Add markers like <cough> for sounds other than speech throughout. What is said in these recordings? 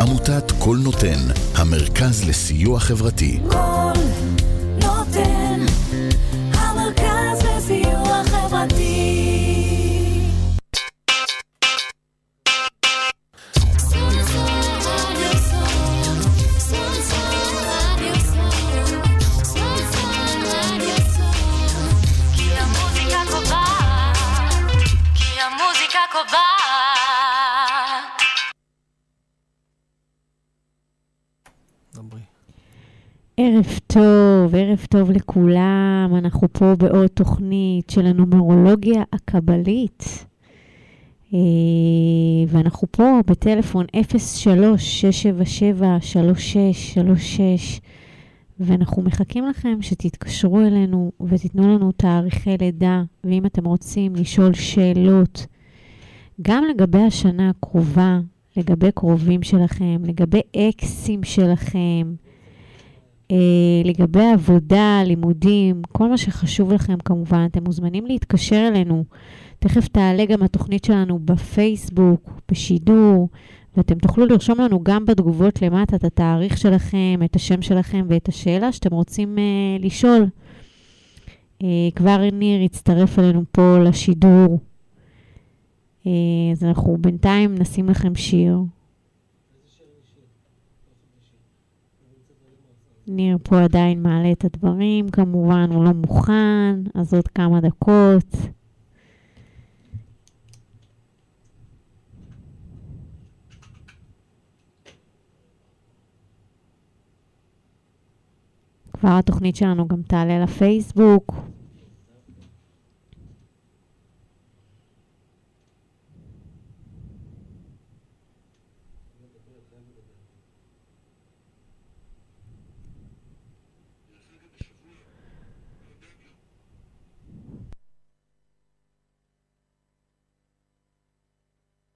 עמותת קול נותן, המרכז לסיוע חברתי. ערב טוב, ערב טוב לכולם. אנחנו פה בעוד תוכנית של הנומרולוגיה הקבלית. אה, ואנחנו פה בטלפון 03-677-3636, ואנחנו מחכים לכם שתתקשרו אלינו ותיתנו לנו תאריכי לידה, ואם אתם רוצים לשאול שאלות, גם לגבי השנה הקרובה, לגבי קרובים שלכם, לגבי אקסים שלכם, לגבי עבודה, לימודים, כל מה שחשוב לכם כמובן, אתם מוזמנים להתקשר אלינו. תכף תעלה גם התוכנית שלנו בפייסבוק, בשידור, ואתם תוכלו לרשום לנו גם בתגובות למטה את התאריך שלכם, את השם שלכם ואת השאלה שאתם רוצים אה, לשאול. אה, כבר ניר יצטרף אלינו פה לשידור. אה, אז אנחנו בינתיים נשים לכם שיר. ניר פה עדיין מעלה את הדברים, כמובן, הוא לא מוכן, אז עוד כמה דקות. כבר התוכנית שלנו גם תעלה לפייסבוק.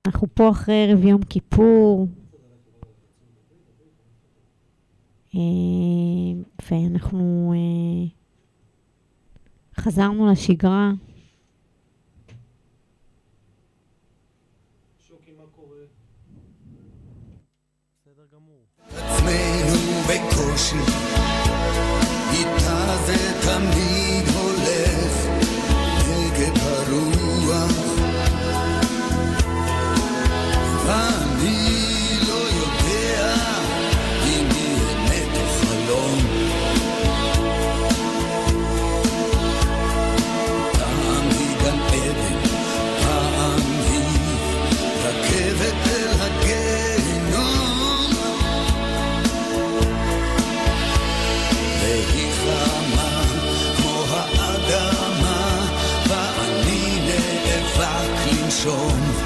אנחנו פה אחרי ערב יום כיפור, אה, ואנחנו אה, חזרנו לשגרה. בסדר גמור. עצמנו בקושי, איתה זה תמיד som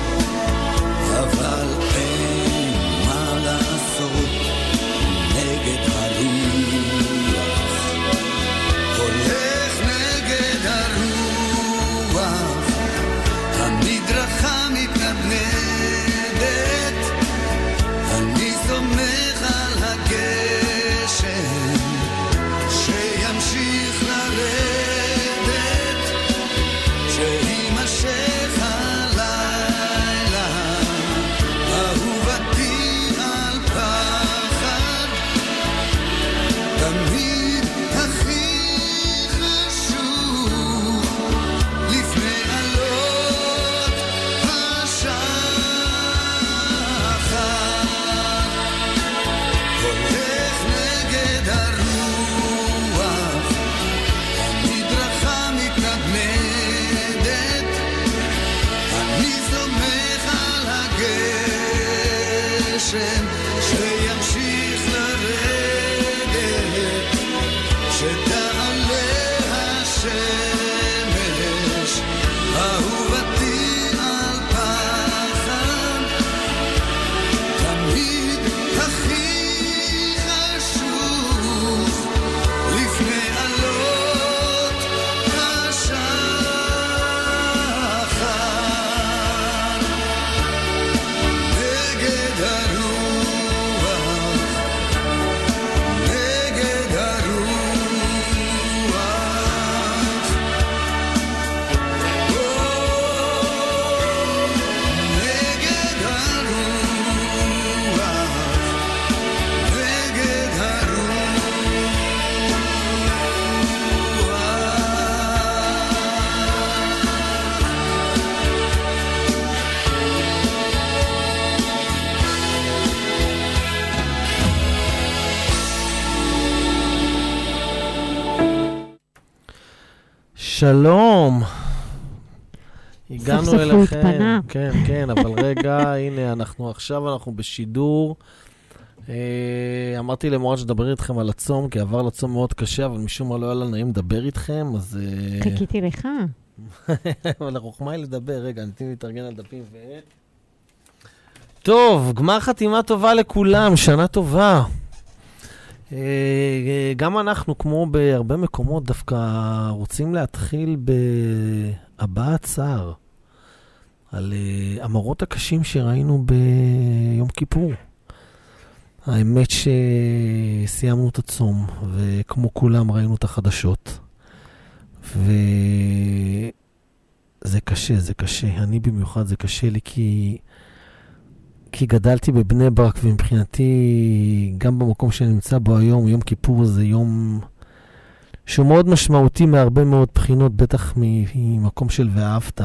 שלום. הגענו סוף אליכם. הוא התפנה. כן, כן, אבל רגע, <laughs> הנה, אנחנו עכשיו, אנחנו בשידור. אה, אמרתי למורן שדבר איתכם על הצום, כי עבר לצום מאוד קשה, אבל משום מה לא היה לה נעים לדבר איתכם, אז... אה, חיכיתי לך. <laughs> אבל החוכמה היא לדבר. רגע, לי להתארגן על דפים ועט. טוב, גמר חתימה טובה לכולם, שנה טובה. אה, גם אנחנו, כמו בהרבה מקומות, דווקא רוצים להתחיל בהבעת צער על אה, המראות הקשים שראינו ביום כיפור. האמת שסיימנו את הצום, וכמו כולם ראינו את החדשות. וזה קשה, זה קשה. אני במיוחד, זה קשה לי כי... כי גדלתי בבני ברק, ומבחינתי, גם במקום שאני נמצא בו היום, יום כיפור זה יום שהוא מאוד משמעותי מהרבה מאוד בחינות, בטח ממקום של ואהבת.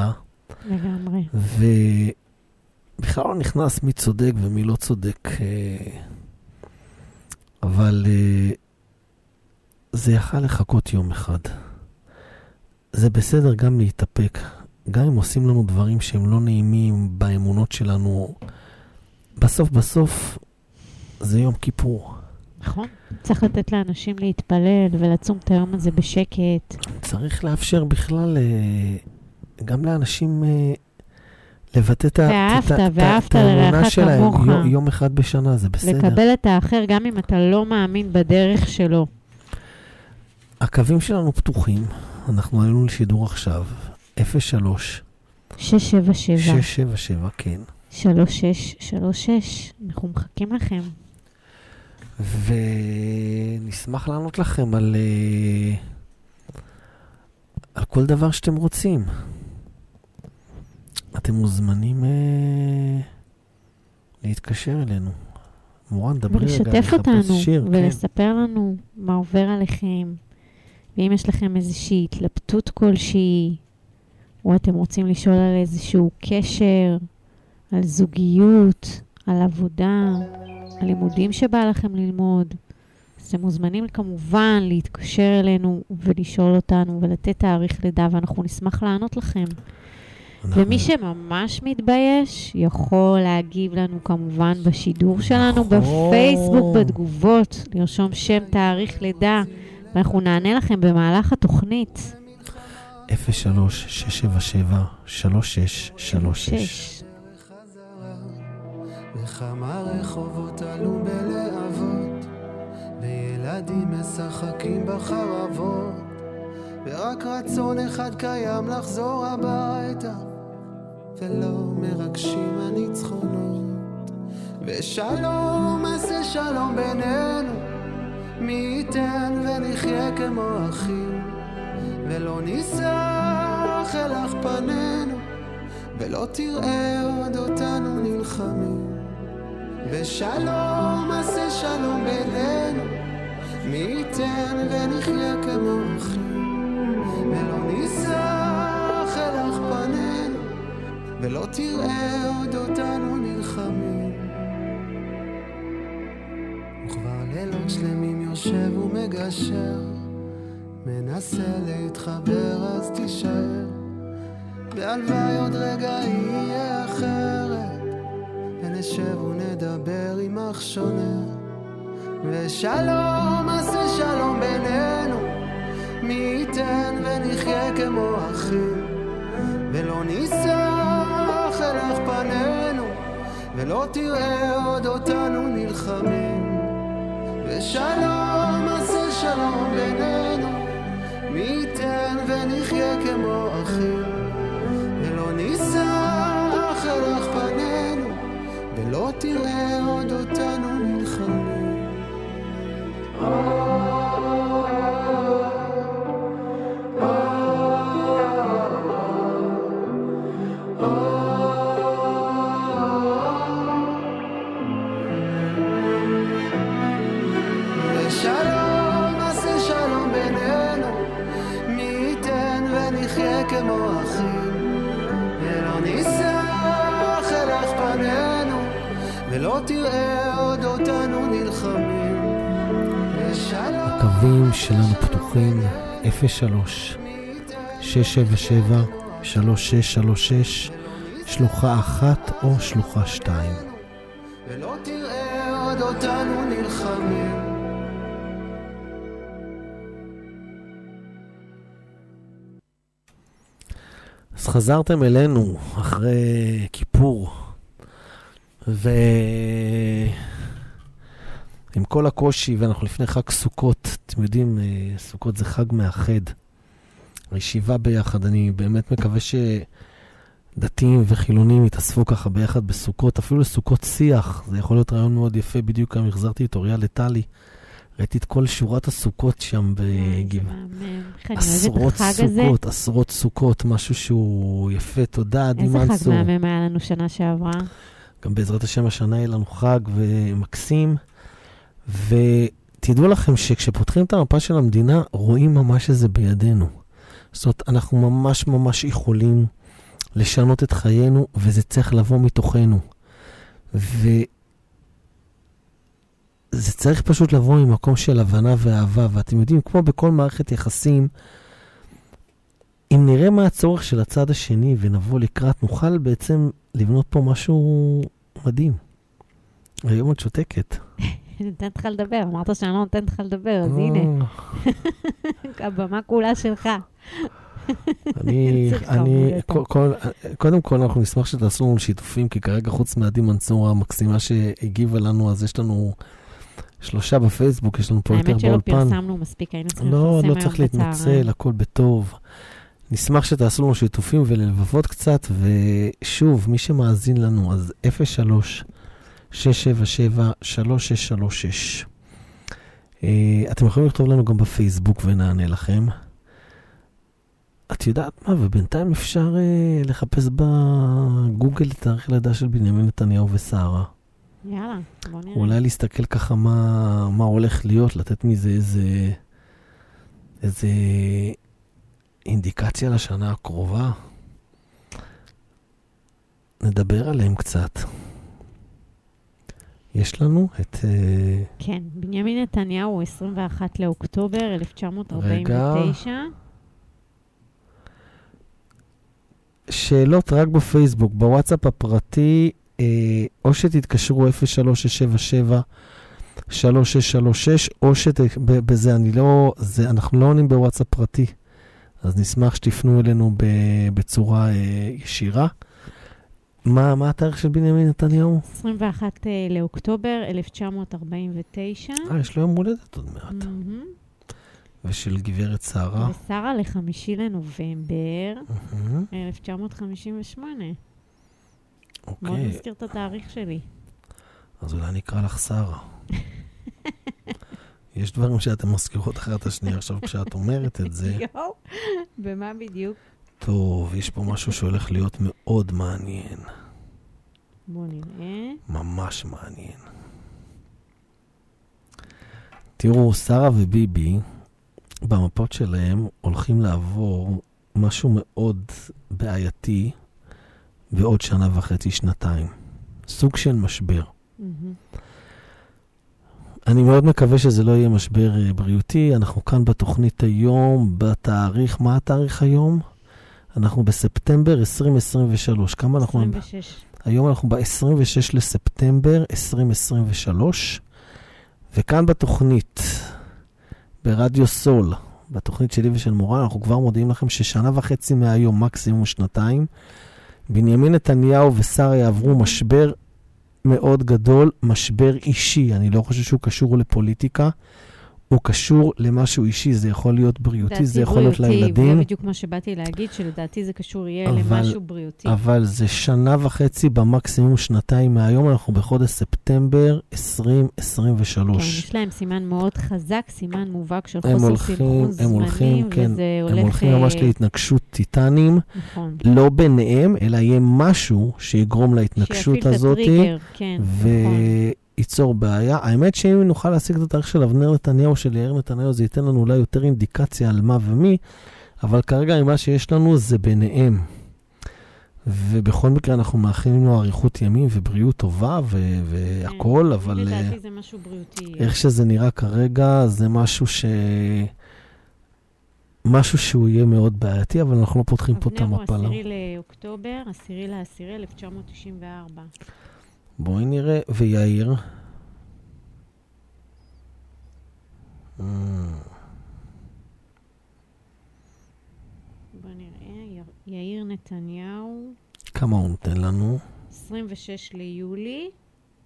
לגמרי. ובכלל לא נכנס מי צודק ומי לא צודק. אה, אבל אה, זה יכל לחכות יום אחד. זה בסדר גם להתאפק, גם אם עושים לנו דברים שהם לא נעימים באמונות שלנו. בסוף בסוף זה יום כיפור. נכון. צריך לתת לאנשים להתפלל ולצום את היום הזה בשקט. צריך לאפשר בכלל אה, גם לאנשים אה, לבטא את האמונה שלהם. יום- יום אחד בשנה, זה בסדר. לקבל את האחר גם אם אתה לא מאמין בדרך שלו. הקווים שלנו פתוחים, אנחנו עלינו לשידור עכשיו, 03 677 677, כן. 3636. אנחנו מחכים לכם. ונשמח לענות לכם על, אה, על כל דבר שאתם רוצים. אתם מוזמנים אה, להתקשר אלינו. מורן, דברי רגע, אחפש אותנו, שיר, כן. ולספר לנו מה עובר עליכם. ואם יש לכם איזושהי התלבטות כלשהי, או אתם רוצים לשאול על איזשהו קשר, על זוגיות, על עבודה, על לימודים שבא לכם ללמוד, אז אתם מוזמנים כמובן להתקשר אלינו ולשאול אותנו ולתת תאריך לידה, ואנחנו נשמח לענות לכם. אנחנו- ומי שממש מתבייש, יכול להגיב לנו כמובן בשידור שלנו, נכון. בפייסבוק, בתגובות, לרשום שם, תאריך לידה, ואנחנו נענה לכם במהלך התוכנית. 03 677 3636 שש. וכמה רחובות עלו בלהבות, וילדים משחקים בחרבות, ורק רצון אחד קיים לחזור הביתה, ולא מרגשים הניצחונות. ושלום, עשה שלום בינינו, מי ייתן ונחיה כמו אחים, ולא נישא חלך פנינו. ולא תראה עוד אותנו נלחמים. ושלום, עשה שלום בינינו, מי ייתן ונחיה כמו אחים. ולא נישא חלך פנינו, ולא תראה עוד אותנו נלחמים. וכבר לילות שלמים יושב ומגשר, מנסה להתחבר אז תישאר. והלוואי עוד רגע יהיה אחרת, ונשב ונדבר אח שונה. ושלום, עשה שלום בינינו, מי ייתן ונחיה כמו אחים, ולא נישא חלך פנינו, ולא תראה עוד אותנו נלחמים. ושלום, עשה שלום בינינו, מי ייתן ונחיה כמו אחים. ולא נישא חלך פנינו, ולא תראה עוד אותנו נלחמים. ושלום, ולא תראה עוד אותנו נלחמים. הקווים שלנו פתוחים, 03 שלוחה אחת או שלוחה שתיים. ולא תראה עוד אותנו נלחמים. אז חזרתם אלינו אחרי כיפור, ועם כל הקושי, ואנחנו לפני חג סוכות, אתם יודעים, אה, סוכות זה חג מאחד. הישיבה ביחד, אני באמת מקווה שדתיים וחילונים יתאספו ככה ביחד בסוכות, אפילו לסוכות שיח, זה יכול להיות רעיון מאוד יפה, בדיוק היום החזרתי את אוריה לטלי. ראיתי את כל שורת הסוכות שם בגבעה. עשרות. סוכות, עשרות סוכות, משהו שהוא יפה. תודה, עדי איזה חג מנסור. מהמם היה לנו שנה שעברה. גם בעזרת השם השנה יהיה לנו חג ומקסים. ותדעו לכם שכשפותחים את המפה של המדינה, רואים ממש שזה בידינו. זאת אומרת, אנחנו ממש ממש יכולים לשנות את חיינו, וזה צריך לבוא מתוכנו. וזה צריך פשוט לבוא ממקום של הבנה ואהבה. ואתם יודעים, כמו בכל מערכת יחסים, אם נראה מה הצורך של הצד השני ונבוא לקראת, נוכל בעצם לבנות פה משהו מדהים. היום את שותקת. אני <laughs> נותנת לך לדבר, אמרת שאני לא נותנת לך לדבר, אז אה, הנה, <laughs> הבמה כולה שלך. <laughs> אני, אני, קודם כל אנחנו נשמח שתעשו לנו שיתופים, כי כרגע חוץ מעדי מנצור המקסימה שהגיבה לנו, אז יש לנו שלושה בפייסבוק, יש לנו פה יותר האמת שלא באולפן. פרסמנו מספיק, היינו צריכים לא, לפרסם לא היום צריך בצהריים. להתנצל, הכל בטוב. נשמח שתעשו לנו שיתופים וללבבות קצת, ושוב, מי שמאזין לנו, אז 03 677 3636 אה, אתם יכולים לכתוב לנו גם בפייסבוק ונענה לכם. את יודעת מה, ובינתיים אפשר אה, לחפש בגוגל את תאריך לידה של בנימין נתניהו ושרה. יאללה, בוא נראה. אולי להסתכל ככה מה, מה הולך להיות, לתת מזה איזה, איזה אינדיקציה לשנה הקרובה. נדבר עליהם קצת. יש לנו את... אה, כן, בנימין נתניהו, 21 לאוקטובר 1949. שאלות רק בפייסבוק, בוואטסאפ הפרטי, אה, או שתתקשרו 0377 3636, או שבזה אני לא, זה, אנחנו לא עונים בוואטסאפ פרטי, אז נשמח שתפנו אלינו ב, בצורה אה, ישירה. מה, מה התאריך של בנימין נתניהו? 21 אה, לאוקטובר 1949. אה, יש לו יום הולדת עוד מעט. מהמם. ושל גברת שרה. ושרה לחמישי לנובמבר מהמם, 1958. מאוד אוקיי, מזכיר את התאריך שלי. אז אולי נקרא לך שרה. <laughs> יש דברים שאתן מזכירות אחת השנייה עכשיו כשאת אומרת את זה. <laughs> יואו, במה בדיוק? טוב, יש פה משהו שהולך להיות מאוד מעניין. בואו נראה. ממש מעניין. תראו, שרה וביבי, במפות שלהם הולכים לעבור משהו מאוד בעייתי בעוד שנה וחצי, שנתיים. סוג של משבר. מהמם. אני מאוד מקווה שזה לא יהיה משבר אה, בריאותי. אנחנו כאן בתוכנית היום, בתאריך, מה התאריך היום? אנחנו בספטמבר 2023. כמה אנחנו... 26. היום אנחנו ב-26 לספטמבר 2023, וכאן בתוכנית, ברדיו סול, בתוכנית שלי ושל מורן, אנחנו כבר מודיעים לכם ששנה וחצי מהיום, מקסימום שנתיים, בנימין נתניהו ושרה יעברו משבר מאוד גדול, משבר אישי. אני לא חושב שהוא קשור לפוליטיקה, הוא קשור למשהו אישי, זה יכול להיות בריאותי, זה יכול להיות בריאותי, לילדים. זה בדיוק מה שבאתי להגיד, שלדעתי זה קשור יהיה אבל- למשהו בריאותי. אבל זה שנה וחצי, במקסימום שנתיים מהיום, אנחנו בחודש ספטמבר 2023. כן, יש להם סימן מאוד חזק, סימן מובהק של הם חוסר סנכרון הם הולכים, זמנים, כן, וזה הם הולך... הולכים ממש אה, להתנגשות טיטנים, נכון. לא ביניהם, אלא יהיה משהו שיגרום להתנגשות שיפעיל את הזאת, הטריגר, כן, נכון. וייצור בעיה. האמת שאם נוכל להשיג את התאריך של אבנר נתניהו, של יאיר נתניהו, זה ייתן לנו אולי יותר אינדיקציה על מה ומי, אבל כרגע מה שיש לנו זה ביניהם. ובכל מקרה אנחנו מאחלים לו אריכות ימים ובריאות טובה ו- והכול, כן, אבל... אה, לדעתי זה משהו בריאותי. איך שזה נראה כרגע, זה משהו ש... משהו שהוא יהיה מאוד בעייתי, אבל אנחנו לא פותחים פה את אבנר הוא המפלה. עשירי לאוקטובר, עשירי לעשירי 1994. בואי נראה, ויאיר. אה, בוא נראה, י- יאיר נתניהו, כמה הוא נותן לנו? 26 ליולי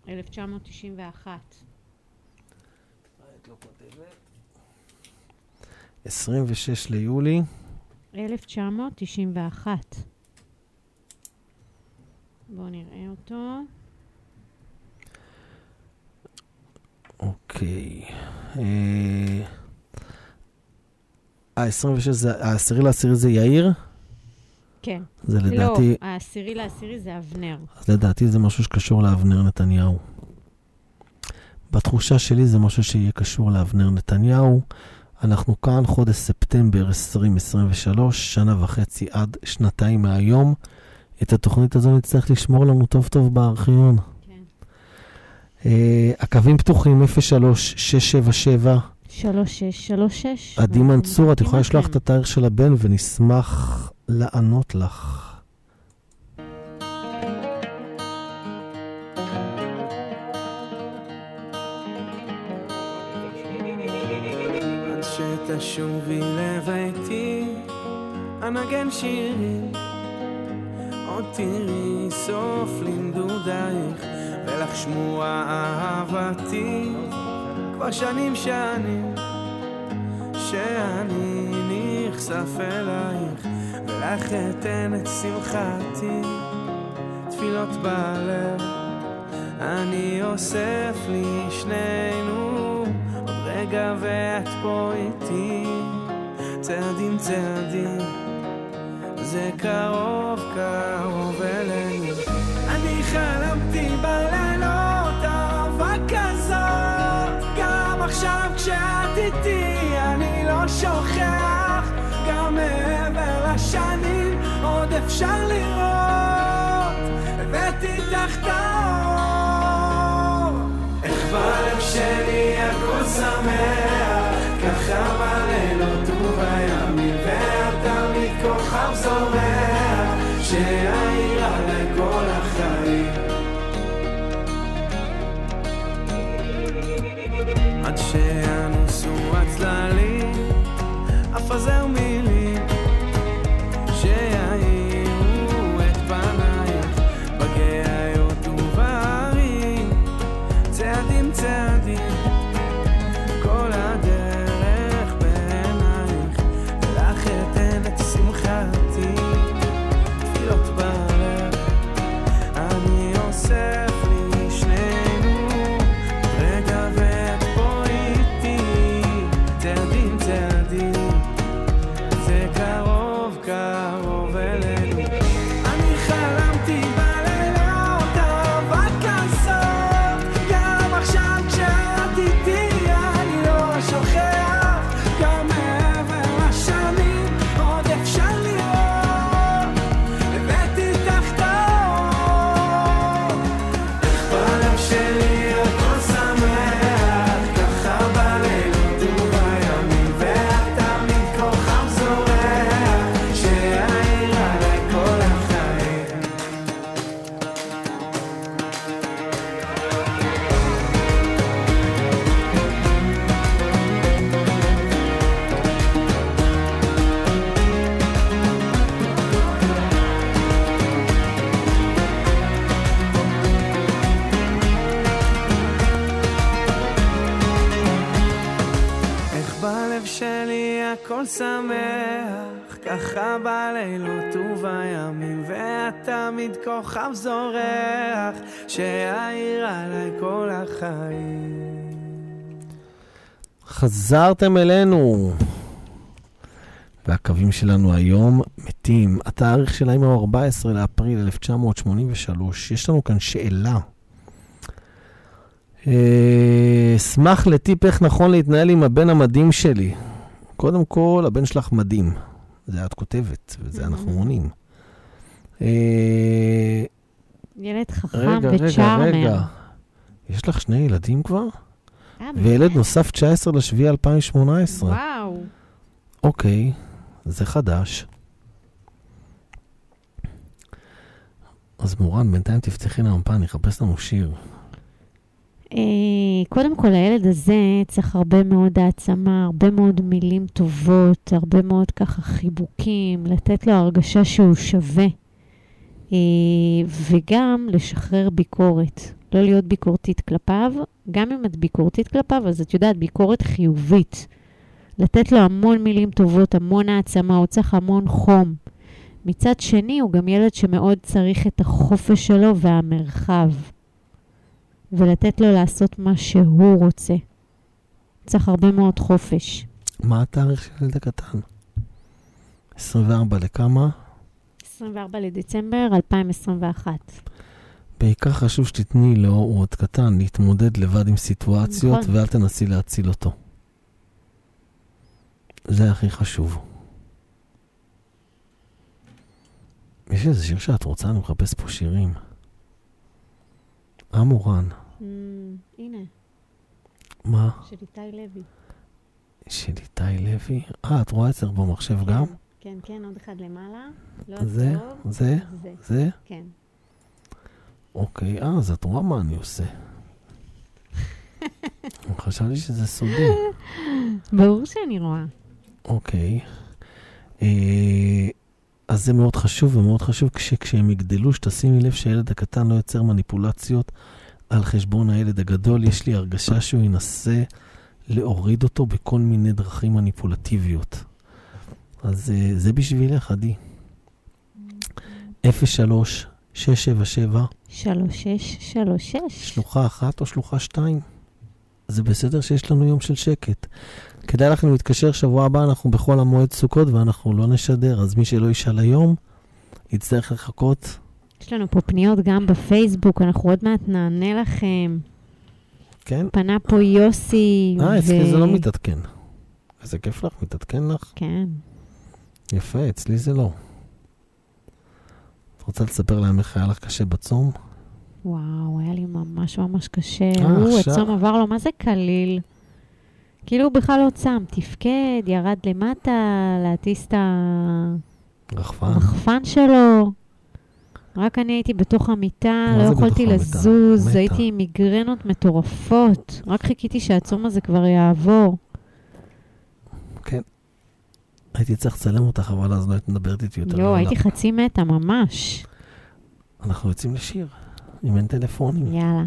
1991. 26 ליולי. 1991. בואו נראה אותו. אוקיי. אה, ה-26 זה, העשירי לעשירי זה יאיר? כן. זה לדעתי, לא, העשירי לעשירי זה אבנר. אז לדעתי זה משהו שקשור לאבנר נתניהו. בתחושה שלי זה משהו שיהיה קשור לאבנר נתניהו. אנחנו כאן חודש ספטמבר 2023, שנה וחצי עד שנתיים מהיום. את התוכנית הזו נצטרך לשמור לנו טוב טוב בארכיון. אה, הקווים פתוחים 03-677. 3636. עדי מנצור, את יכולה לשלוח. את התאריך של הבן ונשמח לענות לך. שתשובי לביתי, אנגן שירים. עוד תראי סוף לנדודייך, ולך שמועה אהבתי. כבר שנים שנים, שאני נחשף אלייך, ולך אתן את שמחתי. תפילות בלב, אני אוסף לי שנינו. עוד רגע ואת פה איתי, צעדים צעדים, זה קרוב קרוב אלינו. אני חלמתי שוכח, גם מעבר לשנים עוד אפשר לראות, הבאתי האור. איך בלב שלי הכל שמח, ככה בלילות ובימים, ואת תמיד כוכב זורח, ככה בלילות ובימים, ואת תמיד כוכב זורח, שיעיר עליי כל החיים. חזרתם אלינו. והקווים שלנו היום מתים. התאריך שלהם הוא 14 לאפריל 1983. יש לנו כאן שאלה. אה, אשמח לטיפ איך נכון להתנהל עם הבן המדהים שלי. קודם כל, הבן שלך מדהים. זה את כותבת, וזה אנחנו עונים. אה, ילד חכם רגע, רגע, וצ'ארמר. רגע. יש לך שני ילדים כבר? אה, וילד? נוסף 19 לשביעי 2018. וואו. אוקיי, זה חדש. אז מורן, בינתיים תפתחי לנו פעם, נחפש לנו שיר. אה, קודם כל, הילד הזה צריך הרבה מאוד העצמה, הרבה מאוד מילים טובות, הרבה מאוד ככה חיבוקים, לתת לו הרגשה שהוא שווה. אה, וגם לשחרר ביקורת, לא להיות ביקורתית כלפיו. גם אם את ביקורתית כלפיו, אז את יודעת, ביקורת חיובית. לתת לו המון מילים טובות, המון העצמה, הוא צריך המון חום. מצד שני, הוא גם ילד שמאוד צריך את החופש שלו והמרחב. ולתת לו לעשות מה שהוא רוצה. צריך הרבה מאוד חופש. מה התאריך של ילד הקטן? 24 לכמה? 24 לדצמבר 2021. בעיקר חשוב שתתני לו, הוא עוד קטן, להתמודד לבד עם סיטואציות, נכון. ואל תנסי להציל אותו. זה הכי חשוב. יש איזה שיר שאת רוצה? אני מחפש פה שירים. אה, מורן, Mm, הנה, מה? של איתי לוי. של איתי לוי? אה, את רואה אצלך במחשב גם? כן, כן, עוד אחד למעלה. לא זה? טוב. זה? זה, זה? כן. אוקיי, אה, אז את רואה מה אני עושה. חשבתי שזה סודי. ברור שאני רואה. אוקיי. אה, אז זה מאוד חשוב, ומאוד חשוב שכשהם יגדלו, שתשימי לב שהילד הקטן לא יוצר מניפולציות על חשבון הילד הגדול. יש לי הרגשה שהוא ינסה להוריד אותו בכל מיני דרכים מניפולטיביות. אז אה, זה בשבילך, עדי. 03 677 3636. שלוחה אחת או שלוחה שתיים. זה בסדר שיש לנו יום של שקט. כדאי לכם להתקשר שבוע הבא, אנחנו בחול המועד סוכות ואנחנו לא נשדר, אז מי שלא ישאל היום, יצטרך לחכות. יש לנו פה פניות גם בפייסבוק, אנחנו עוד מעט נענה לכם. כן? פנה פה יוסי. אה, אצלי זה לא מתעדכן. איזה כיף לך, מתעדכן לך? כן. יפה, אצלי זה לא. את רוצה לספר להם איך היה לך קשה בצום? וואו, היה לי ממש ממש קשה. אה, עכשיו? הצום עבר לו, מה זה קליל? כאילו הוא בכלל לא צם, תפקד, ירד למטה, להטיס את רחפן. הרחפן שלו. רק אני הייתי בתוך המיטה, לא יכולתי? לזוז, מתה. הייתי עם מיגרנות מטורפות. רק חיכיתי שהצום הזה כבר יעבור. כן. הייתי צריך לצלם אותך, אבל אז לא היית מדברת איתי יותר. יואו, לעולם. הייתי חצי מתה, ממש. אנחנו יוצאים לשיר, אם אין טלפונים. יאללה.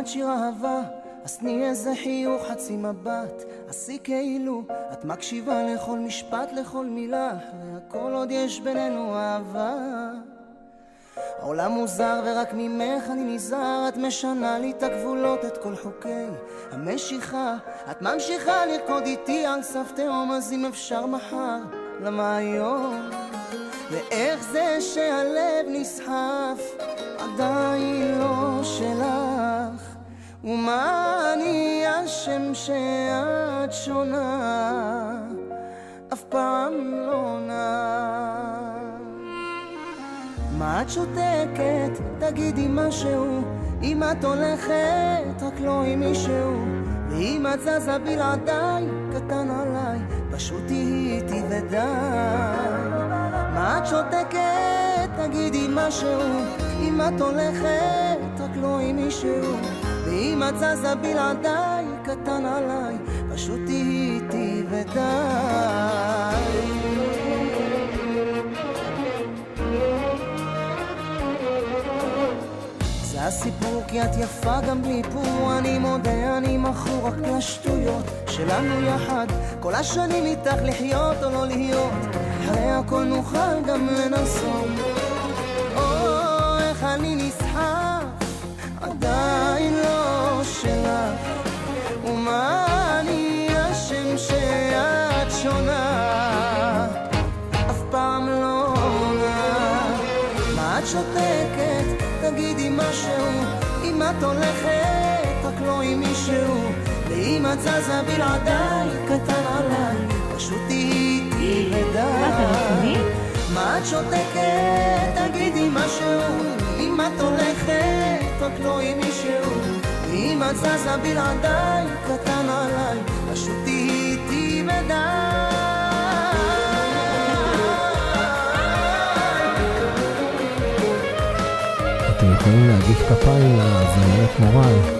כמעט שיר אהבה, אז תני איזה חיוך חצי מבט, עשי כאילו את מקשיבה לכל משפט, לכל מילה, והכל עוד יש בינינו אהבה. העולם מוזר ורק ממך אני נזהר, את משנה לי את הגבולות, את כל חוקי המשיכה. את ממשיכה לרקוד איתי על סף תהום, אז אם אפשר מחר, למה היום? ואיך זה שהלב נסחף, עדיין לא שלך. ומה אני אשם שאת שונה, אף פעם לא נע. מה את שותקת? תגידי משהו. אם את הולכת, רק לא עם מישהו. ואם את זזה בלעדיי, קטן עליי, פשוט תהיי איתי ודי. מה את שותקת? תגידי משהו. אם את הולכת, רק לא עם מישהו. ואם את זזה בלעדיי, קטן עליי, פשוט תהיי איתי ודי. זה הסיפור כי את יפה גם בלי איפור אני מודה אני מכור רק לשטויות שלנו יחד. כל השנים איתך לחיות או לא להיות אחרי הכל נוכל גם לנסות מישהו ואם את זזה בלעדיי קטן עליי פשוט תהיי איתי רציני? מה את שותקת? תגידי משהו. אם את הולכת, רק לא עם מישהו. אם את זזה בלעדיי, קטן עליי, פשוט תהיי איתי אתם יכולים להגיש כפיים לזמרת מורן.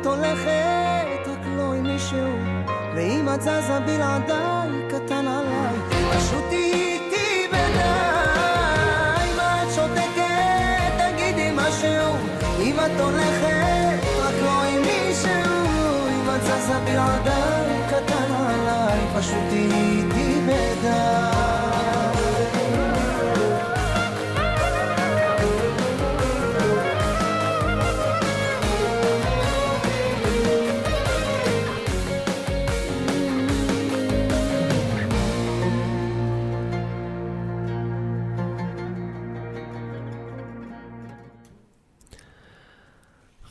את הולכת, רק לא עם מישהו. ואם את זזה בלעדיי, קטן עליי. פשוט תהיי איתי ביניים. מה את שותקת? תגידי משהו. אם את הולכת, רק לא עם מישהו. אם את זזה בלעדיי, קטן עליי. פשוט תהיי איתי ביניים.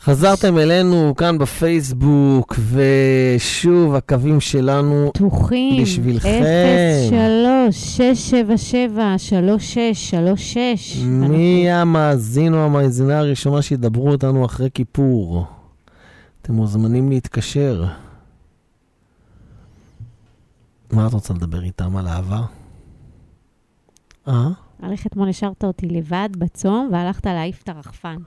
חזרתם אלינו כאן בפייסבוק, ושוב הקווים שלנו פתוחים. בשבילכם. 03-677-3636. מי המאזין או המאזינה הראשונה שידברו אותנו אחרי כיפור? אתם מוזמנים להתקשר. מה את רוצה לדבר איתם על אהבה? אה? איך אתמול השארת אותי לבד בצום, והלכת להעיף את הרחפן.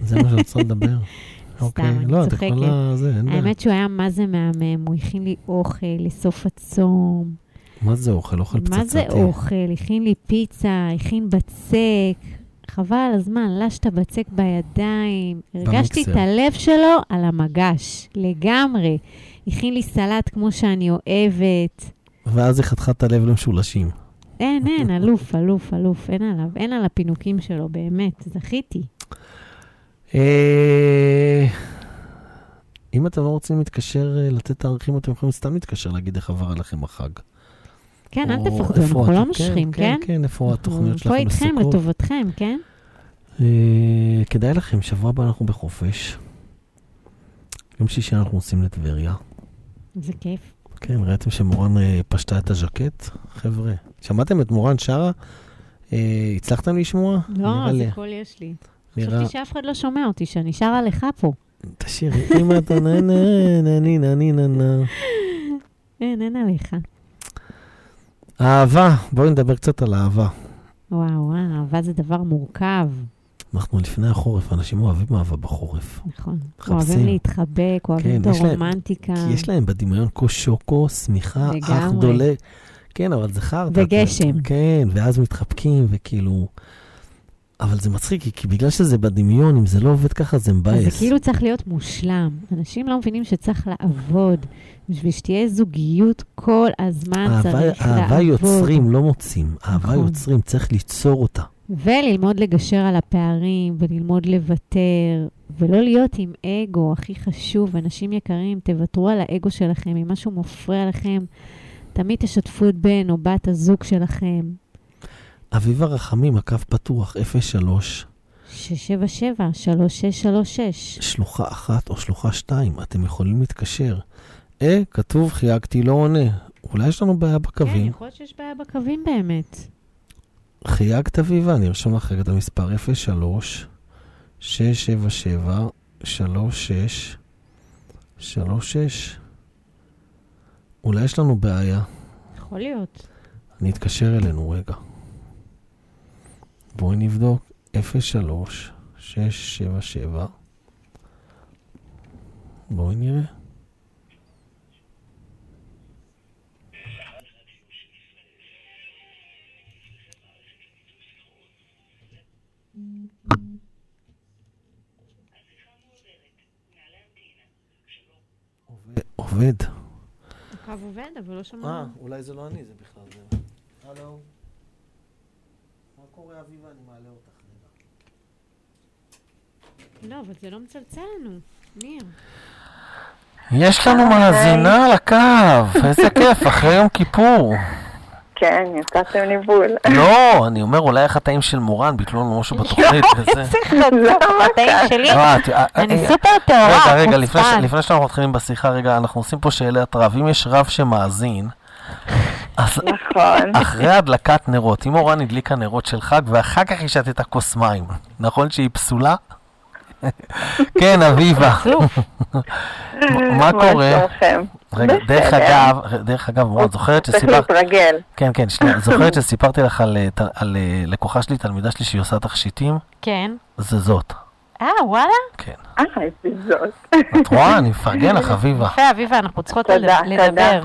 זה מה שאת רוצה לדבר. <laughs> אוקיי, לא, את. יכולה... זה, אין בעיה. האמת שהוא היה מה זה מהמם, הוא הכין לי אוכל לסוף הצום. מה זה אוכל? אוכל פצצתי. מה זה אוכל? הכין לי פיצה, הכין בצק. חבל על הזמן, לש את הבצק בידיים. הרגשתי את. הלב שלו על המגש, לגמרי. הכין לי סלט כמו שאני אוהבת. ואז היא חתכה את הלב למשולשים. אין, אין, אלוף, אלוף, אלוף, אין עליו, אין על הפינוקים שלו, באמת, זכיתי. אה, אם אתם לא רוצים להתקשר, אה, לתת תאריכים, אתם יכולים סתם להתקשר, להגיד איך עבר עליכם החג. כן, אל תפחדו, אנחנו לא מושכים, כן? כן? כן, איפה התוכניות אנחנו פה שלכם איתכם? לטובתכם, כן? אה, כדאי לכם, שבוע הבא אנחנו בחופש. יום שישי אנחנו נוסעים לטבריה. זה כיף. כן, ראיתם שמורן פשטה את הז'קט? חבר'ה, שמעתם את מורן שרה? הצלחתם לשמוע? לא. זה קול יש לי. נראה... חשבתי שאף אחד לא שומע אותי, שאני שרה לך פה. תשאירי, אם אתה נהנה, נהנה, נהנה, נהנה. אין, אה, אין עליך. אהבה, בואי נדבר קצת על אהבה. וואו, וואו, אהבה זה דבר מורכב. אנחנו לפני החורף, אנשים אוהבים אהבה בחורף. נכון. מחפשים. אוהבים להתחבק, אוהבים כן, את הרומנטיקה. להם, יש להם בדמיון קושוקו, שמיכה, אח דולק. כן, אבל זה חרטא. וגשם. כן, ואז מתחבקים, וכאילו... אבל זה מצחיק, כי- בגלל שזה בדמיון, אם זה לא עובד ככה, זה מבאס. זה כאילו צריך להיות מושלם. אנשים לא מבינים שצריך לעבוד. בשביל שתהיה זוגיות, כל הזמן אהבה- צריך אהבה לעבוד. יוצרים, לא מוצאים. אהבה נכון. יוצרים, צריך ליצור אותה. וללמוד לגשר על הפערים, וללמוד לוותר, ולא להיות עם אגו, הכי חשוב. אנשים יקרים, תוותרו על האגו שלכם. אם משהו מפריע לכם, תמיד תשתפו את בן או בת הזוג שלכם. אביבה רחמים, הקו פתוח, 03, 677-3636. שלוחה אחת או שלוחה שתיים, אתם יכולים להתקשר. אה, כתוב חייגתי, לא עונה. אולי יש לנו בעיה כן, בקווים. יכול להיות שיש בעיה בקווים באמת. חייגת אביבה, אני ארשום לך רגע את המספר 03 677 36 36 אולי יש לנו בעיה. יכול להיות. אני אתקשר אלינו רגע. בואי נבדוק 03 677 בואי נראה. עובד-. הקו עובד, אבל לא אה, שומעים. אולי זה לא אני, זה בכלל זה. הלו. קורה, אביבה? אני מעלה אותך רגע. לא, אבל זה לא מצלצל לנו. ניר. יש לנו מאזינה על הקו, איזה <laughs> כיף, אחרי יום כיפור. כן, יצאתם ניבול. לא, <laughs> אני אומר, אולי החטאים של מורן ביטלו לנו משהו בתוכנית וזה. איזה חצוף בתאים שלי. לא, אה, אני אה, סופר טהורה, רגע, רגע. לפני שאנחנו מתחילים בשיחה, רגע, אנחנו עושים פה שאלת רב. אם יש רב שמאזין, אז נכון. אחרי הדלקת נרות, אם אורן הדליקה נרות של חג, ואחר כך היא שתתה כוס מים, נכון שהיא פסולה? <laughs> כן, אביבה. מה קורה? רגע, דרך. אגב, דרך אגב, מורן, זוכרת צריך שסיפרת... להתרגל. כן, כן, שנייה, <laughs> זוכרת שסיפרתי לך על, אה, אה, לקוחה שלי, תלמידה שלי שהיא עושה תכשיטים? כן. זה זאת. אה, וואלה? כן. אה, איזה זאת. את רואה? אני מפרגן לך, אביבה. יפה, אביבה, אנחנו צריכות תודה, לד-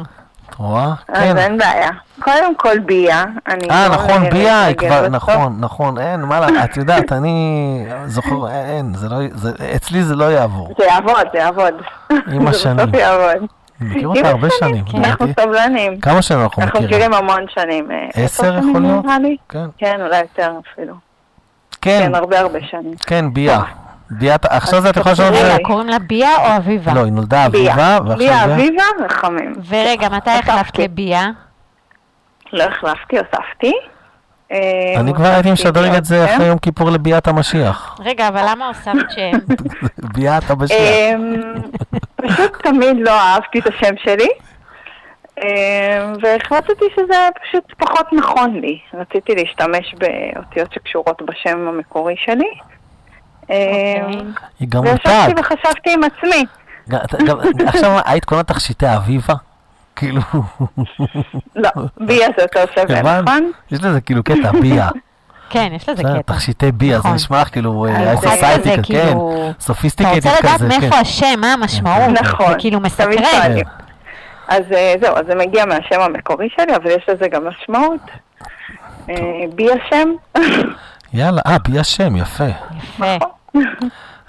רואה? אז כן. אין בעיה. קודם כל ביה. אה, לא נכון, ביה, היא כבר. נכון, נכון, אין, מה לה, את יודעת, אני זוכר, אין, זה לא, זה- אצלי זה לא יעבור. זה יעבוד, זה יעבוד. עם <laughs> זה השנים. בסוף יעבוד. אני מכיר אותה הרבה שנים, אנחנו. סבלנים. כמה שנים אנחנו אנחנו מכירים? מכירים המון שנים. אה, עשר יכול להיות? כן. כן, אולי יותר אפילו. כן, כן, הרבה הרבה שנים. כן, ביה. ביה, עכשיו זה את יכולה לשאול את זה? קוראים לה ביה או אביבה? לא, היא נולדה. אביבה, ועכשיו ביה. אביבה רחמים. ורגע, מתי החלפת לביה? לא החלפתי, הוספתי. אה, אני כבר הייתי משדרג את זה. אחרי יום כיפור לביאת המשיח. רגע, אבל למה הוספת שם? <laughs> ביאת המשיח. אמ, פשוט תמיד לא אהבתי את השם שלי, אמ, והחלטתי שזה פשוט פחות נכון לי. רציתי להשתמש באותיות שקשורות בשם המקורי שלי. אמ, היא גם וישבתי מותג. וחשבתי עם עצמי. עכשיו היית קונה תכשיטי אביבה? כאילו... לא, ביה זה יותר שווה? נכון? יש לזה כאילו קטע, ביה. כן, יש לזה קטע. תכשיטי ביה, זה נכון. נשמע לך כאילו אז אה, כזה, כן, כאילו- אתה סופיסטיקטד רוצה לדעת כזה, כן. מאיפה השם, מה המשמעות? נכון. זה כאילו תמיד מסקרן. אז אה, זהו, אז זה מגיע מהשם המקורי שלי, אבל יש לזה גם משמעות. אה, בי השם. יאללה, אה, ביה שם, יפה. יפה.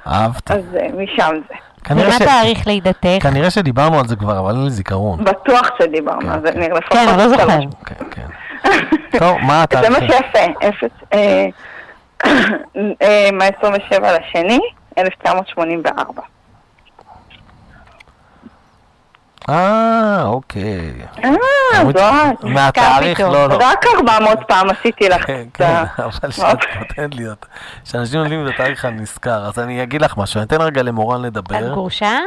אהבתי. אז אה, משם זה. כנראה ש- תאריך לידתך? כנראה שדיברנו על זה כבר, אבל אין לי זיכרון. בטוח שדיברנו על זה, ניר, לפחות כן, אני לא זוכר. כן, כן. טוב, מה <laughs> זה מה? שיפה, אפס, אה, <coughs> אה, מה-27 לשני, 1984. אה, אוקיי. אה, זאת. מהתאריך. לא, לא. רק 400 פעם עשיתי לך כן, את כן, ה... אבל שאת נותנת לי אותה. כשאנשים יודעים את התאריך אני נזכר, אז אני אגיד לך משהו, אני אתן רגע למורן את לדבר. גרושה?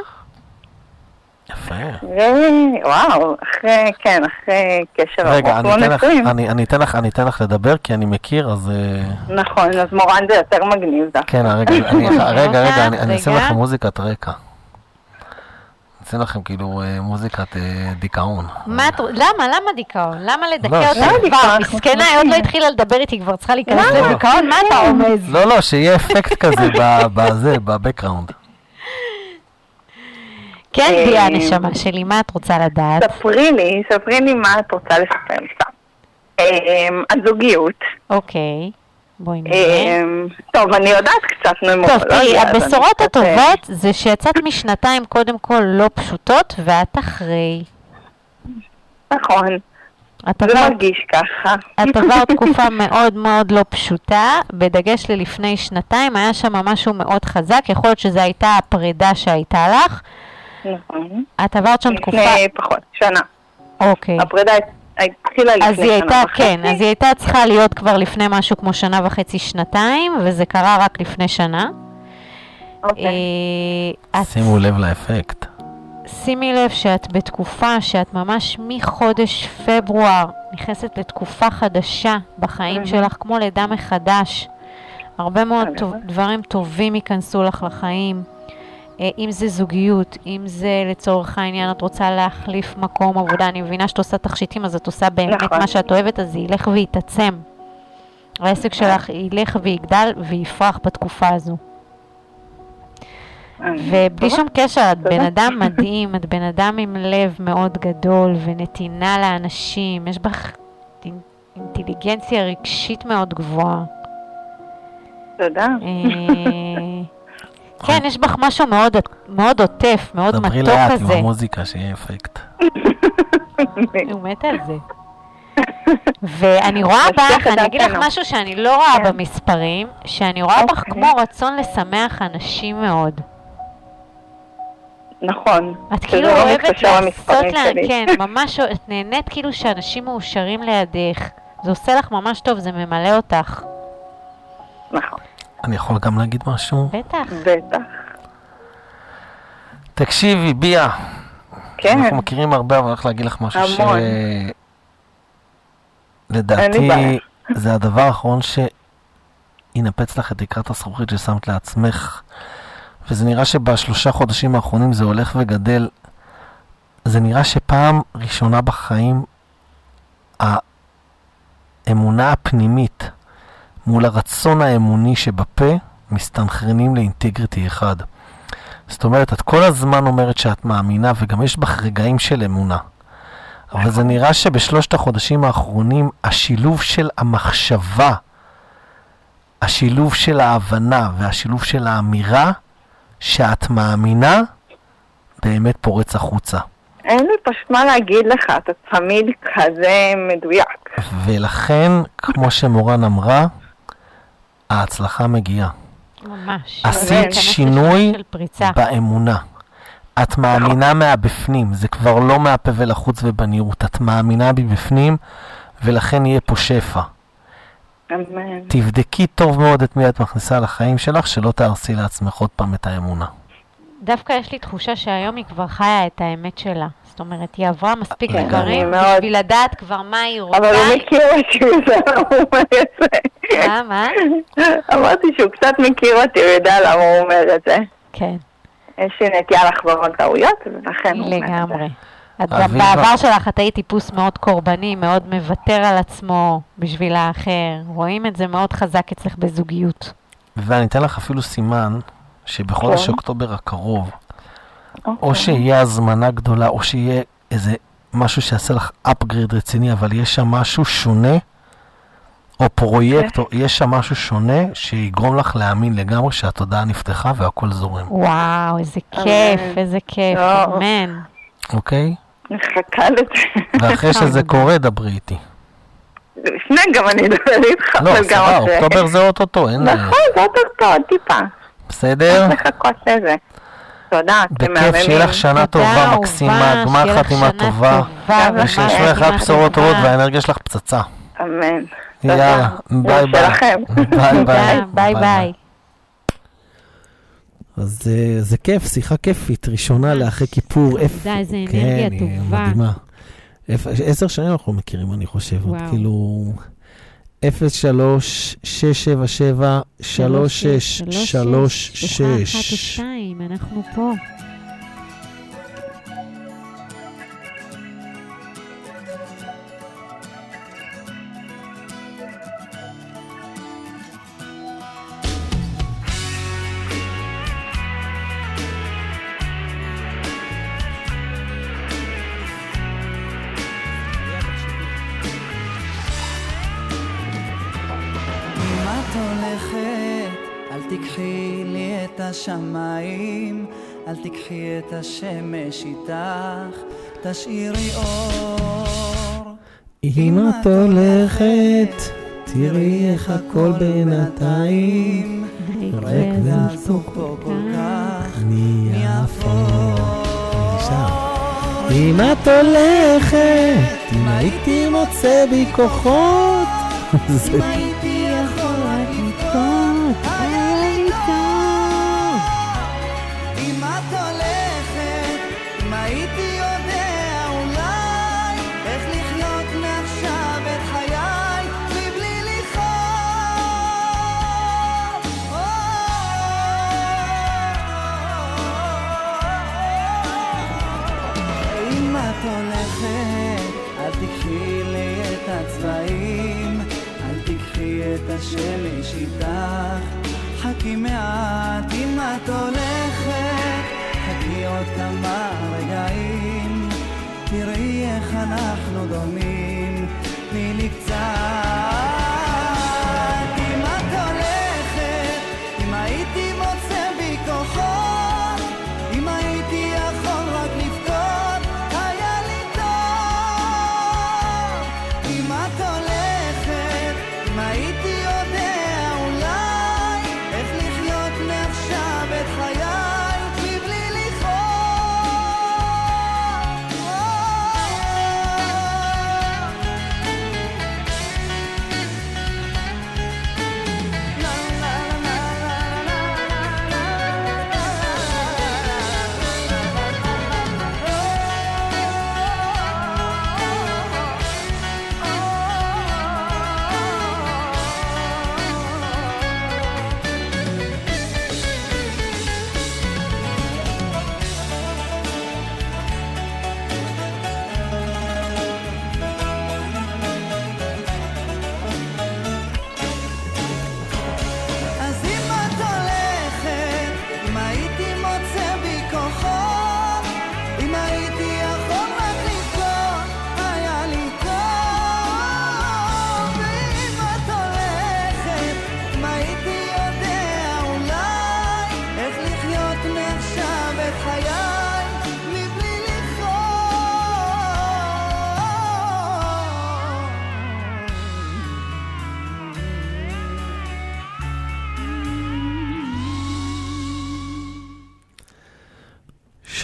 יפה. ו- וואו, אחרי, כן, אחרי קשר רגע, ארוך, אני לא אתן לך- נשואים. אני אני אתן לך, אני אתן לך לדבר, כי אני מכיר, אז... אה, נכון, אז מורן זה יותר מגניב דווקא. כן, <laughs> רגע, אני- רגע, אני אני אעשה. לכם מוזיקת רקע. אני אעשה לכם כאילו אה, מוזיקת אה, דיכאון. מה את... למה? למה דיכאון? למה לדכא לא, אותה כבר? מסכנה, היא עוד לא התחילה לדבר איתי, כבר צריכה להיכנס? לדיכאון? מה אתה רומז? לא, לא, שיהיה אפקט כזה בזה, בבקראונד. כן, אה, ביה הנשמה שלי, מה את רוצה לדעת? ספרי לי, ספרי לי מה את רוצה לספר לי הזוגיות. אוקיי, בואי נראה. אמ, טוב, אני יודעת קצת טוב, נומרולוגיה. תראי, הבשורות קצת, אה, הטובות זה שיצאת משנתיים קודם כל לא פשוטות, ואת אחרי. נכון, את זה מרגיש ככה. את עברת <laughs> תקופה מאוד מאוד לא פשוטה, בדגש ללפני שנתיים, היה שם משהו מאוד חזק, יכול להיות שזו הייתה הפרידה שהייתה לך. נכון. את עברת שם תקופה... לפני פחות, שנה. אוקיי. הפרידה התחילה לפני שנה אז היא הייתה, וחצי. כן, אז היא הייתה צריכה להיות כבר לפני משהו כמו שנה וחצי, שנתיים, וזה קרה רק לפני שנה. אוקיי. אה, את- שימו לב לאפקט. שימי לב שאת בתקופה שאת ממש מחודש פברואר נכנסת לתקופה חדשה בחיים שלך, כמו לידה מחדש. הרבה מאוד טוב, דברים טובים ייכנסו לך לחיים. אה, אם זה זוגיות, אם זה לצורך העניין את רוצה להחליף מקום עבודה, אני מבינה שאת עושה תכשיטים אז את עושה באמת נכון. מה שאת אוהבת, אז זה ילך ויתעצם. העסק שלך ילך ויגדל ויפרח בתקופה הזו. ובלי שום קשר, את בן אדם מדהים, את בן אדם עם לב מאוד גדול ונתינה לאנשים, יש בך אינ- אינטליגנציה רגשית מאוד גבוהה. תודה. כן, יש בך משהו מאוד, מאוד עוטף, מאוד דברי מתוק לאט עם כזה. המוזיקה, שיהיה אפקט. <laughs> הוא מת על זה. ואני רואה בך, אני אגיד לך. משהו שאני לא רואה כן. במספרים, שאני רואה בך אוקיי. כמו רצון לשמח אנשים מאוד. נכון. את כאילו לא אוהבת לעשות שלי. כן, ממש, את נהנית כאילו שאנשים מאושרים לידך. זה עושה לך ממש טוב, זה ממלא אותך. נכון. אני יכול גם להגיד משהו? בטח. בטח. תקשיבי, ביה. כן. אנחנו מכירים הרבה, אבל אני הולך להגיד לך משהו ש... המון. לי לדעתי. זה הדבר האחרון שינפץ לך את תקרת הזכוכית ששמת לעצמך. וזה נראה שבשלושה חודשים האחרונים זה הולך וגדל. זה נראה שפעם ראשונה בחיים האמונה הפנימית מול הרצון האמוני שבפה מסתנכרנים לאינטגריטי אחד. זאת אומרת, את כל הזמן אומרת שאת מאמינה, וגם יש בך רגעים של אמונה. אבל זה נראה שבשלושת החודשים האחרונים, השילוב של המחשבה, השילוב של ההבנה והשילוב של האמירה שאת מאמינה, באמת פורץ החוצה. אין לי פשוט מה להגיד לך, אתה תמיד כזה מדויק. ולכן, כמו שמורן אמרה, ההצלחה מגיעה. ממש. עשית שינוי לשלב של פריצה. באמונה. את מאמינה מהבפנים, זה כבר לא מהפה ולחוץ ובנראות, את מאמינה מבפנים, ולכן יהיה פה שפע. אמן. תבדקי טוב מאוד את מי את מכניסה לחיים שלך, שלא תהרסי לעצמך עוד פעם את האמונה. דווקא יש לי תחושה שהיום היא כבר חיה את האמת שלה. זאת אומרת, היא עברה מספיק כן, דברים בשביל לדעת כבר מה היא רוצה. אבל הוא מכיר אותי, למה הוא אומר את זה. מה, מה? אמרתי שהוא קצת מכיר אותי, הוא יודע למה הוא אומר את זה. כן, יש לי נטייה לחזור על טעויות, ולכן הוא אומר את זה. לגמרי. את גם. בעבר שלך את היית טיפוס מאוד קורבני, מאוד מוותר על עצמו בשביל האחר. רואים את זה מאוד חזק אצלך בזוגיות. ואני אתן לך אפילו סימן שבחודש כן. אוקטובר הקרוב, או אוקיי. שיהיה הזמנה גדולה, או שיהיה איזה משהו שיעשה לך upgrade רציני, אבל יש שם משהו שונה, או פרויקט, או יש שם משהו שונה, שיגרום לך להאמין לגמרי שהתודעה נפתחה והכל זורם, וואו, איזה אמן. כיף, איזה כיף, לא. אמן. אוקיי? מחכה לזה. ואחרי שזה קורה, דברי איתי. לפני גם אני אדבר איתך, לא, אבל גם סבבה, אחרי. אוקטובר זה אוטוטו, אין... נכון, זה אותו עוד טיפה. בסדר? צריך לחכות לזה. תודה, אתם מהממים. בכיף, שיהיה לך שנה טובה, מקסימה, גמר חתימה שנה טובה, טובה, וגמר ושישמע חתימה לך בשורות. טובות והאנרגיה שלך פצצה. אמן. יאללה, <laughs> ביי ביי. ביי ביי. ביי ביי. אז אה, זה כיף, שיחה כיפית, ראשונה לאחרי כיפור. איפ- תודה, איזה כן, אנרגיה היא טובה. מדהימה. עשר שנים אנחנו מכירים, אני חושב. עוד וואו. כאילו... 03 677 36 שלוש, שש, אחת או 36 שתיים, אנחנו פה. אל תיקחי את השמש איתך, תשאירי אור. אם את הולכת, תראי איך הכל בינתיים. ריק ועסוק פה כל כך, נהיה אפור. אם את הולכת, אם הייתי מוצא בי כוחות, זה חכי מעט אם את הולכת, חכי עוד כמה רגעים, תראי איך אנחנו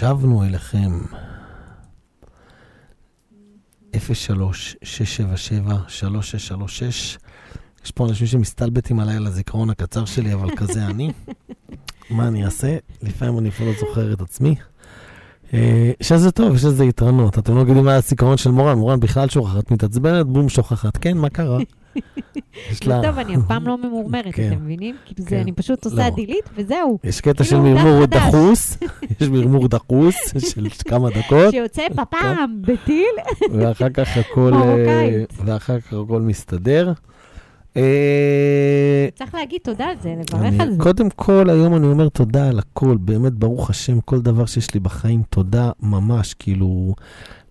שבנו אליכם. 03-677-3636. יש פה אנשים שמסתלבטים עליי על הזיכרון הקצר שלי, אבל כזה אני. <laughs> מה אני אעשה? לפעמים אני אפילו לא זוכר את עצמי. אה, שזה טוב, יש לזה יתרונות. אתם לא יודעים מה הזיכרון של מורן, מורן בכלל שוכחת, מתעצבנת, בום, שוכחת. כן, מה קרה? <laughs> לה... טוב, אני אף פעם לא ממורמרת, כן. אתם מבינים? כאילו זה, כן. אני פשוט עושה לא. דילית וזהו. יש קטע של כאילו, מרמור דף חדש. דחוס, <laughs> יש מרמור דחוס <laughs> של כמה דקות, שיוצא בפעם, בטיל. ואחר כך הכל, אה, מרוקאית. ואחר כך הכל מסתדר. אה, צריך להגיד תודה על זה, לברך על זה. קודם כל, היום אני אומר תודה על הכל, באמת, ברוך השם, כל דבר שיש לי בחיים, תודה ממש, כאילו,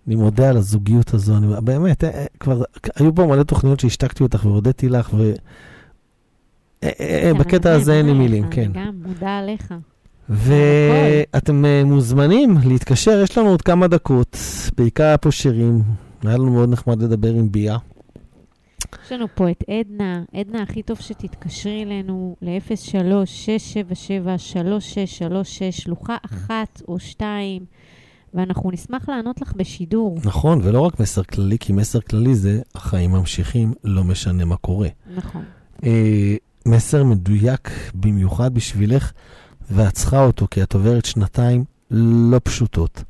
אני מודה על הזוגיות הזו, אני, באמת, אה, אה, כבר, היו פה מלא תוכניות שהשתקתי אותך והודיתי לך, ו... כן, בקטע הזה אין לי מילים, כן. אני גם מודה עליך. ואתם מוזמנים להתקשר, יש לנו עוד כמה דקות, בעיקר היה פה שירים, היה לנו מאוד נחמד לדבר עם ביה. יש לנו פה את עדנה, עדנה, הכי טוב שתתקשרי אלינו ל-03-677-3636, שלוחה אחת או שתיים, ואנחנו נשמח לענות לך בשידור. נכון, ולא רק מסר כללי, כי מסר כללי זה החיים ממשיכים, לא משנה מה קורה. נכון. אה, מסר מדויק במיוחד בשבילך, ואת צריכה אותו, כי את עוברת שנתיים לא פשוטות,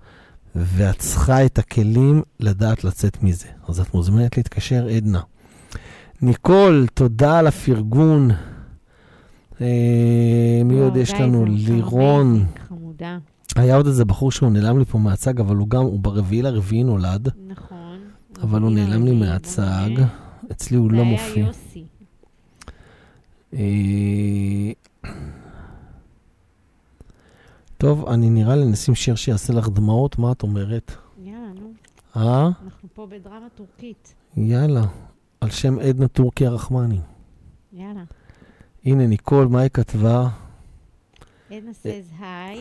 ואת צריכה את הכלים לדעת לצאת מזה. אז את מוזמנת להתקשר, עדנה. ניקול, תודה על הפרגון. אה, מי עוד יש לנו? לירון. חמודה. היה עוד איזה בחור שהוא נעלם לי פה מהצג, אבל הוא גם, הוא ברביעי לרביעי נולד, נכון. אבל הוא נעלם לי מהצג. אצלי הוא לא מופיע. אה, טוב, אני נראה לי נשים שיר שיעשה לך דמעות, מה את אומרת? יאללה, נו. אה? אנחנו פה בדרמה טורקית. יאללה. על שם עדנה טורקי הרחמני. יאללה. הנה, ניקול, מה היא כתבה? Edna says, hi,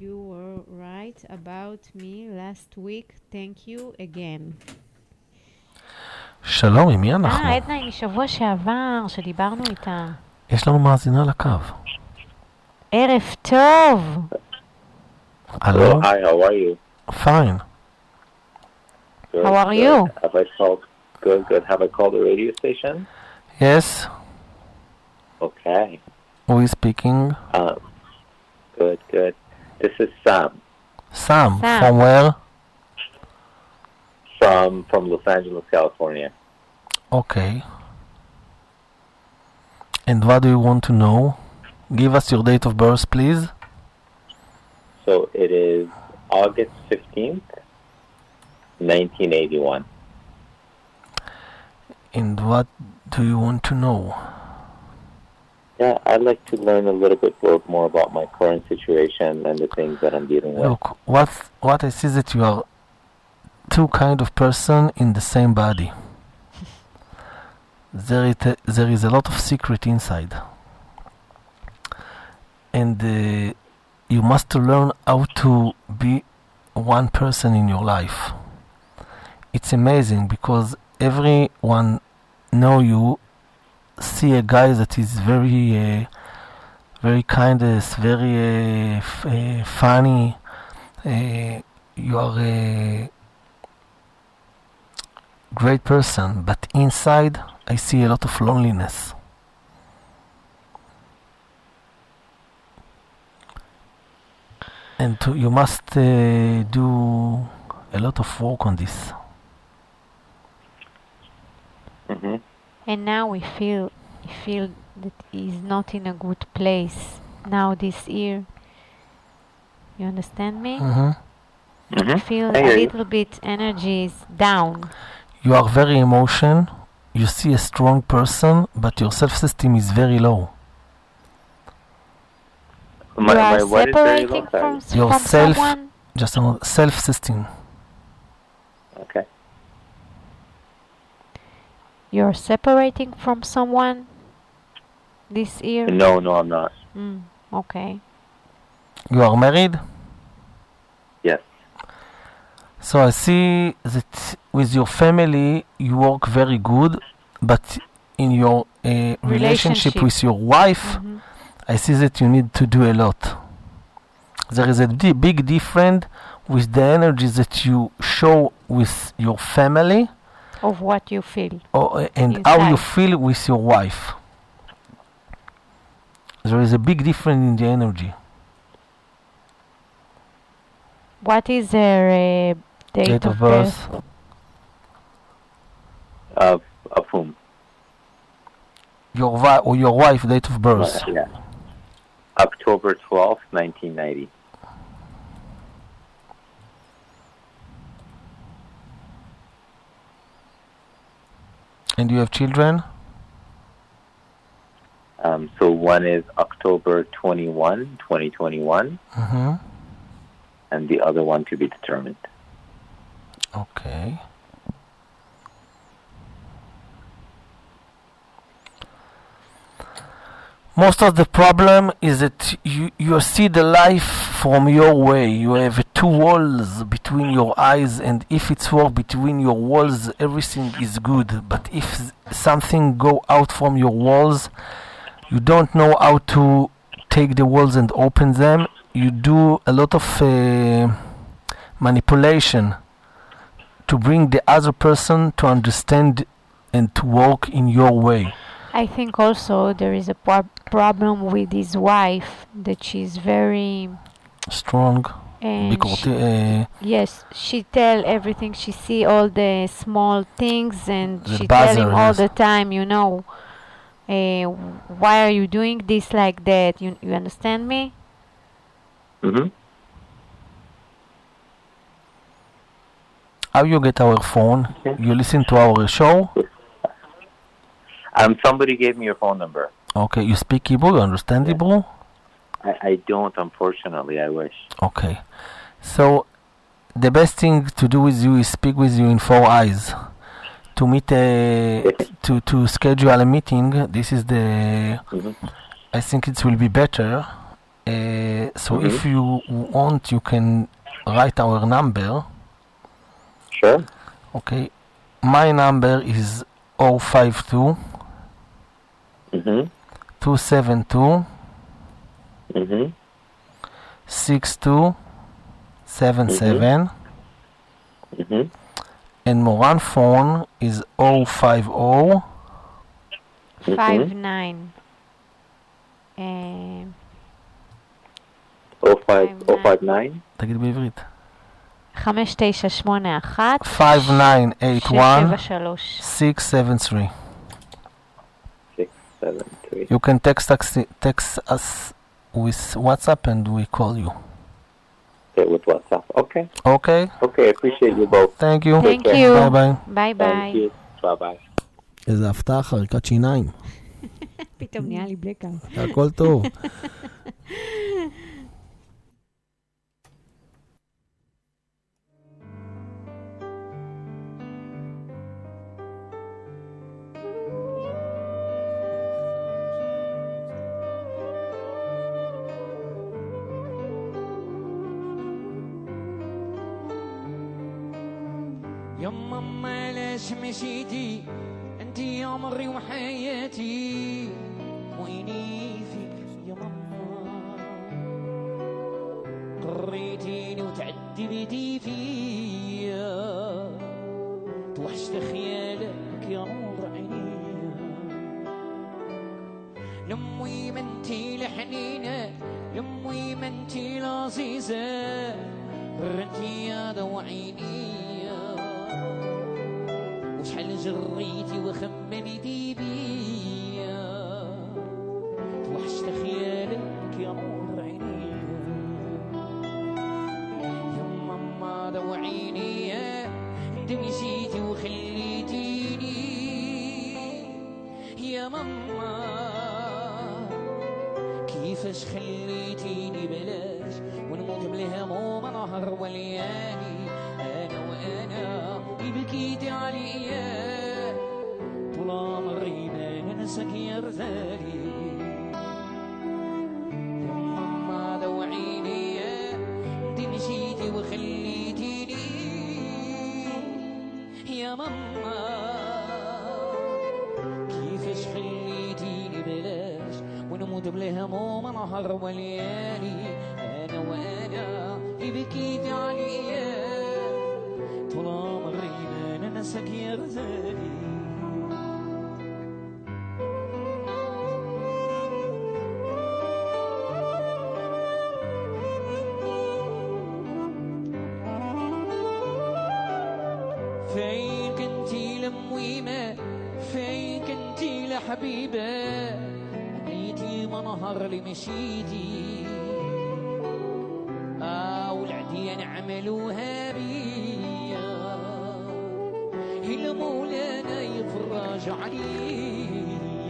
you were right about me last week. Thank you again. שלום, עם מי אנחנו? אה, עדנה היא משבוע שעבר, שדיברנו איתה. יש לנו מאזינה לקו. ערב טוב! הלו? Hi, how are you? פיין. Good, How are you? Have I called? Good, good. Have I called the radio station? Yes, Okay. who is speaking? Um, good, good. This is Sam Sam. Sam. From where? from from Los Angeles, California. Okay. And what do you want to know? Give us your date of birth, please. So it is August fifteenth, nineteen eighty-one. And what do you want to know? Yeah, I'd like to learn a little bit more- about my current situation and the things that I'm dealing with. Look, what what I see is that you are two kind of person in the same body. <laughs> There is a, there is a lot of secret inside, and uh, you must learn how to be one person in your life. It's amazing because everyone know you, see a guy that is very. Uh, very kindness, very uh, f- uh, funny. Uh, you are a great person, but inside I see a lot of loneliness. And to, you must uh, do a lot of work on this. Hmm And now we feel, we feel that he's not in a good place now this year. You understand me? Mhm. I feel I a hear little bit energy is down. You are very emotion. You see a strong person, but your self-esteem is very low. My, you are my what is very low? separating from, Sorry. Your from self- someone. Just a self-esteem. Okay. You're separating from someone this year. No, no, I'm not. Mm, okay. You are married? Yes. So I see that with your family you work very good, but in your uh, relationship Relationship. with your wife, Mhm. I see that you need to do a lot. there is a di- big difference with the energy that you show with your family of what you feel. Oh, eh, and inside. how you feel with your wife. There is a big difference in the energy. What is their uh, date, date, of, of birth? birth? Of, of whom? Your, vi- or your wife, date of birth? Uh, yeah. October 12th, 1990. And you have children? Um, so one is October 21, 2021, hmm and the other one to be determined. Okay. Most of the problem is that you, you see the life from your way. You have two walls between your eyes, and if it's work between your walls, everything is good. But if something go out from your walls, you don't know how to take the walls and open them. You do a lot of uh, manipulation to bring the other person to understand and to walk in your way. I think also there is a pro- problem with his wife that she's very Strong. And because she- uh, yes she tell everything she see all the small things and The she tell him buzzer, all yes. the time you know uh, why are you doing this like that you, you understand me Mm-hmm. how you get our phone? You listen to our show? <laughs> Um, somebody gave me your phone number. Okay, you speak Hebrew, you understand Hebrew? I, I don't, unfortunately. I wish. Okay. So the best thing to do with you is speak with you in four eyes. To meet a <laughs> to to schedule a meeting. This is the. I think it will be better. Uh, so if you want, you can write our number. Sure. Okay. My number is 052 Mm-hmm. 272 Mm-hmm. 6277 Mm-hmm. and Moran phone is 050 five nine um, Oh five oh five nine. תגיד בעברית. חמש תשע שמונה אחת 5981 שש שבע שלוש 673. Six seven three. You can text us, text us with WhatsApp and we call you. Okay, with WhatsApp. Okay. Okay? Okay. Appreciate you both. Thank you. Thank you. ביי Thank ביי you. Bye bye. איזה הפתעה, חריקת שיניים. פתאום נהיה לי בלקאוט הכל טוב. يما ما ليش مشيتي أنت يا عمري وحياتي ويني فيك يا ماما؟ قريتيني وتعذبتي فيا. توحشت خيالك يا نور عينيا. لمي ما انتي لحنينة لمي ما انتي لعزيزة رنتي يا دوا عينيا جريتي وخممتي بيا ننساك يا رزالي يا ماما دوعيني انت مشيتي وخليتيني. يا ماما كيفاش خليتيني بلاش؟ ونموت بالهموم نهار وليالي أنا أنا وأنا بكيت عليا. طول عمري ما ننساك يا غزالي كنتي لحبيبة أنيتي ما نهار اللي مشيتي. آه والعديان عملوها بيا. المولانا يفرج عليا.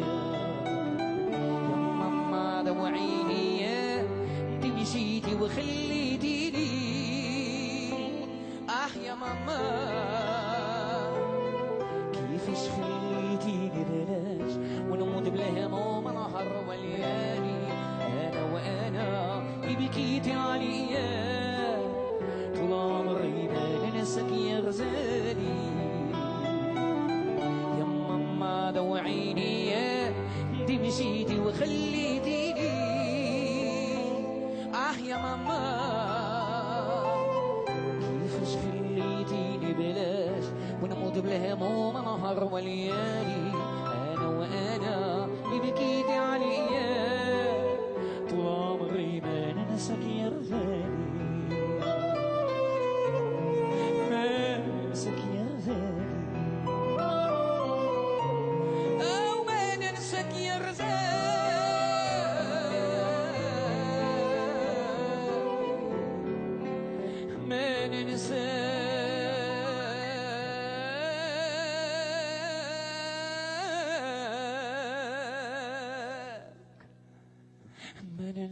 يا ماما دوعيني يا انت مشيتي وخليتيني. آه يا ماما.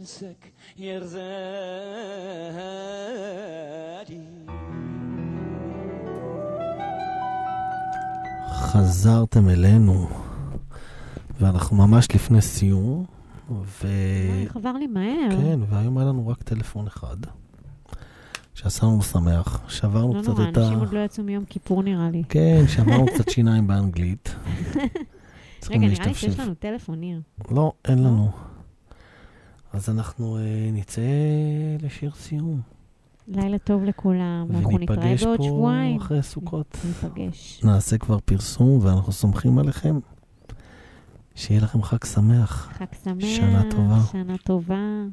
ما ننساك يا غزالي חזרתם אלינו, ואנחנו ממש לפני סיום, ו... איך עבר לי מהר. כן, והיום היה לנו רק טלפון אחד, שעשה לנו שמח. שברנו לא קצת נורא, את ה... אנשים עוד לא יצאו מיום כיפור נראה לי. כן, <laughs> שברנו קצת שיניים באנגלית. צריכים רגע, נראה לי להשתפשף. שיש לנו טלפון, ניר. לא, אין לנו. אז אנחנו אה, נצא לשיר סיום. לילה טוב לכולם, אנחנו נתראה וניפגש בעוד פה שבועיים. אחרי סוכות. ניפגש. נעשה כבר פרסום, ואנחנו סומכים עליכם. שיהיה לכם חג שמח. חג שמח. שנה טובה. שנה טובה.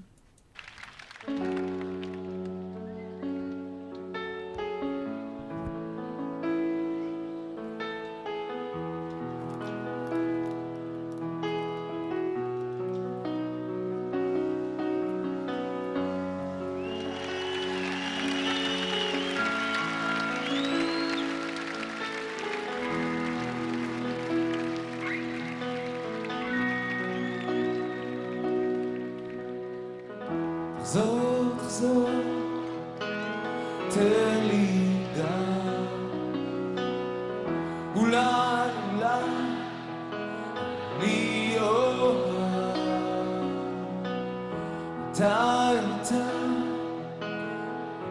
מתי,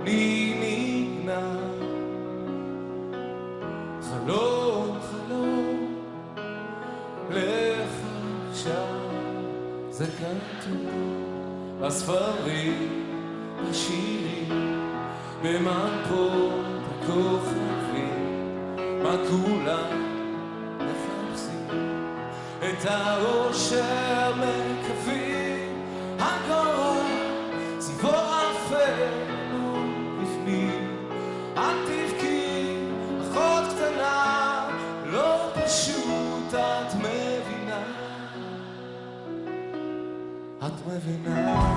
אני נמנע. חלום, חלום, לך עכשיו, זה כתוב. בספרים, בשירים, במפות הכוכבים, מה כולם מחפשים? את את מבינה?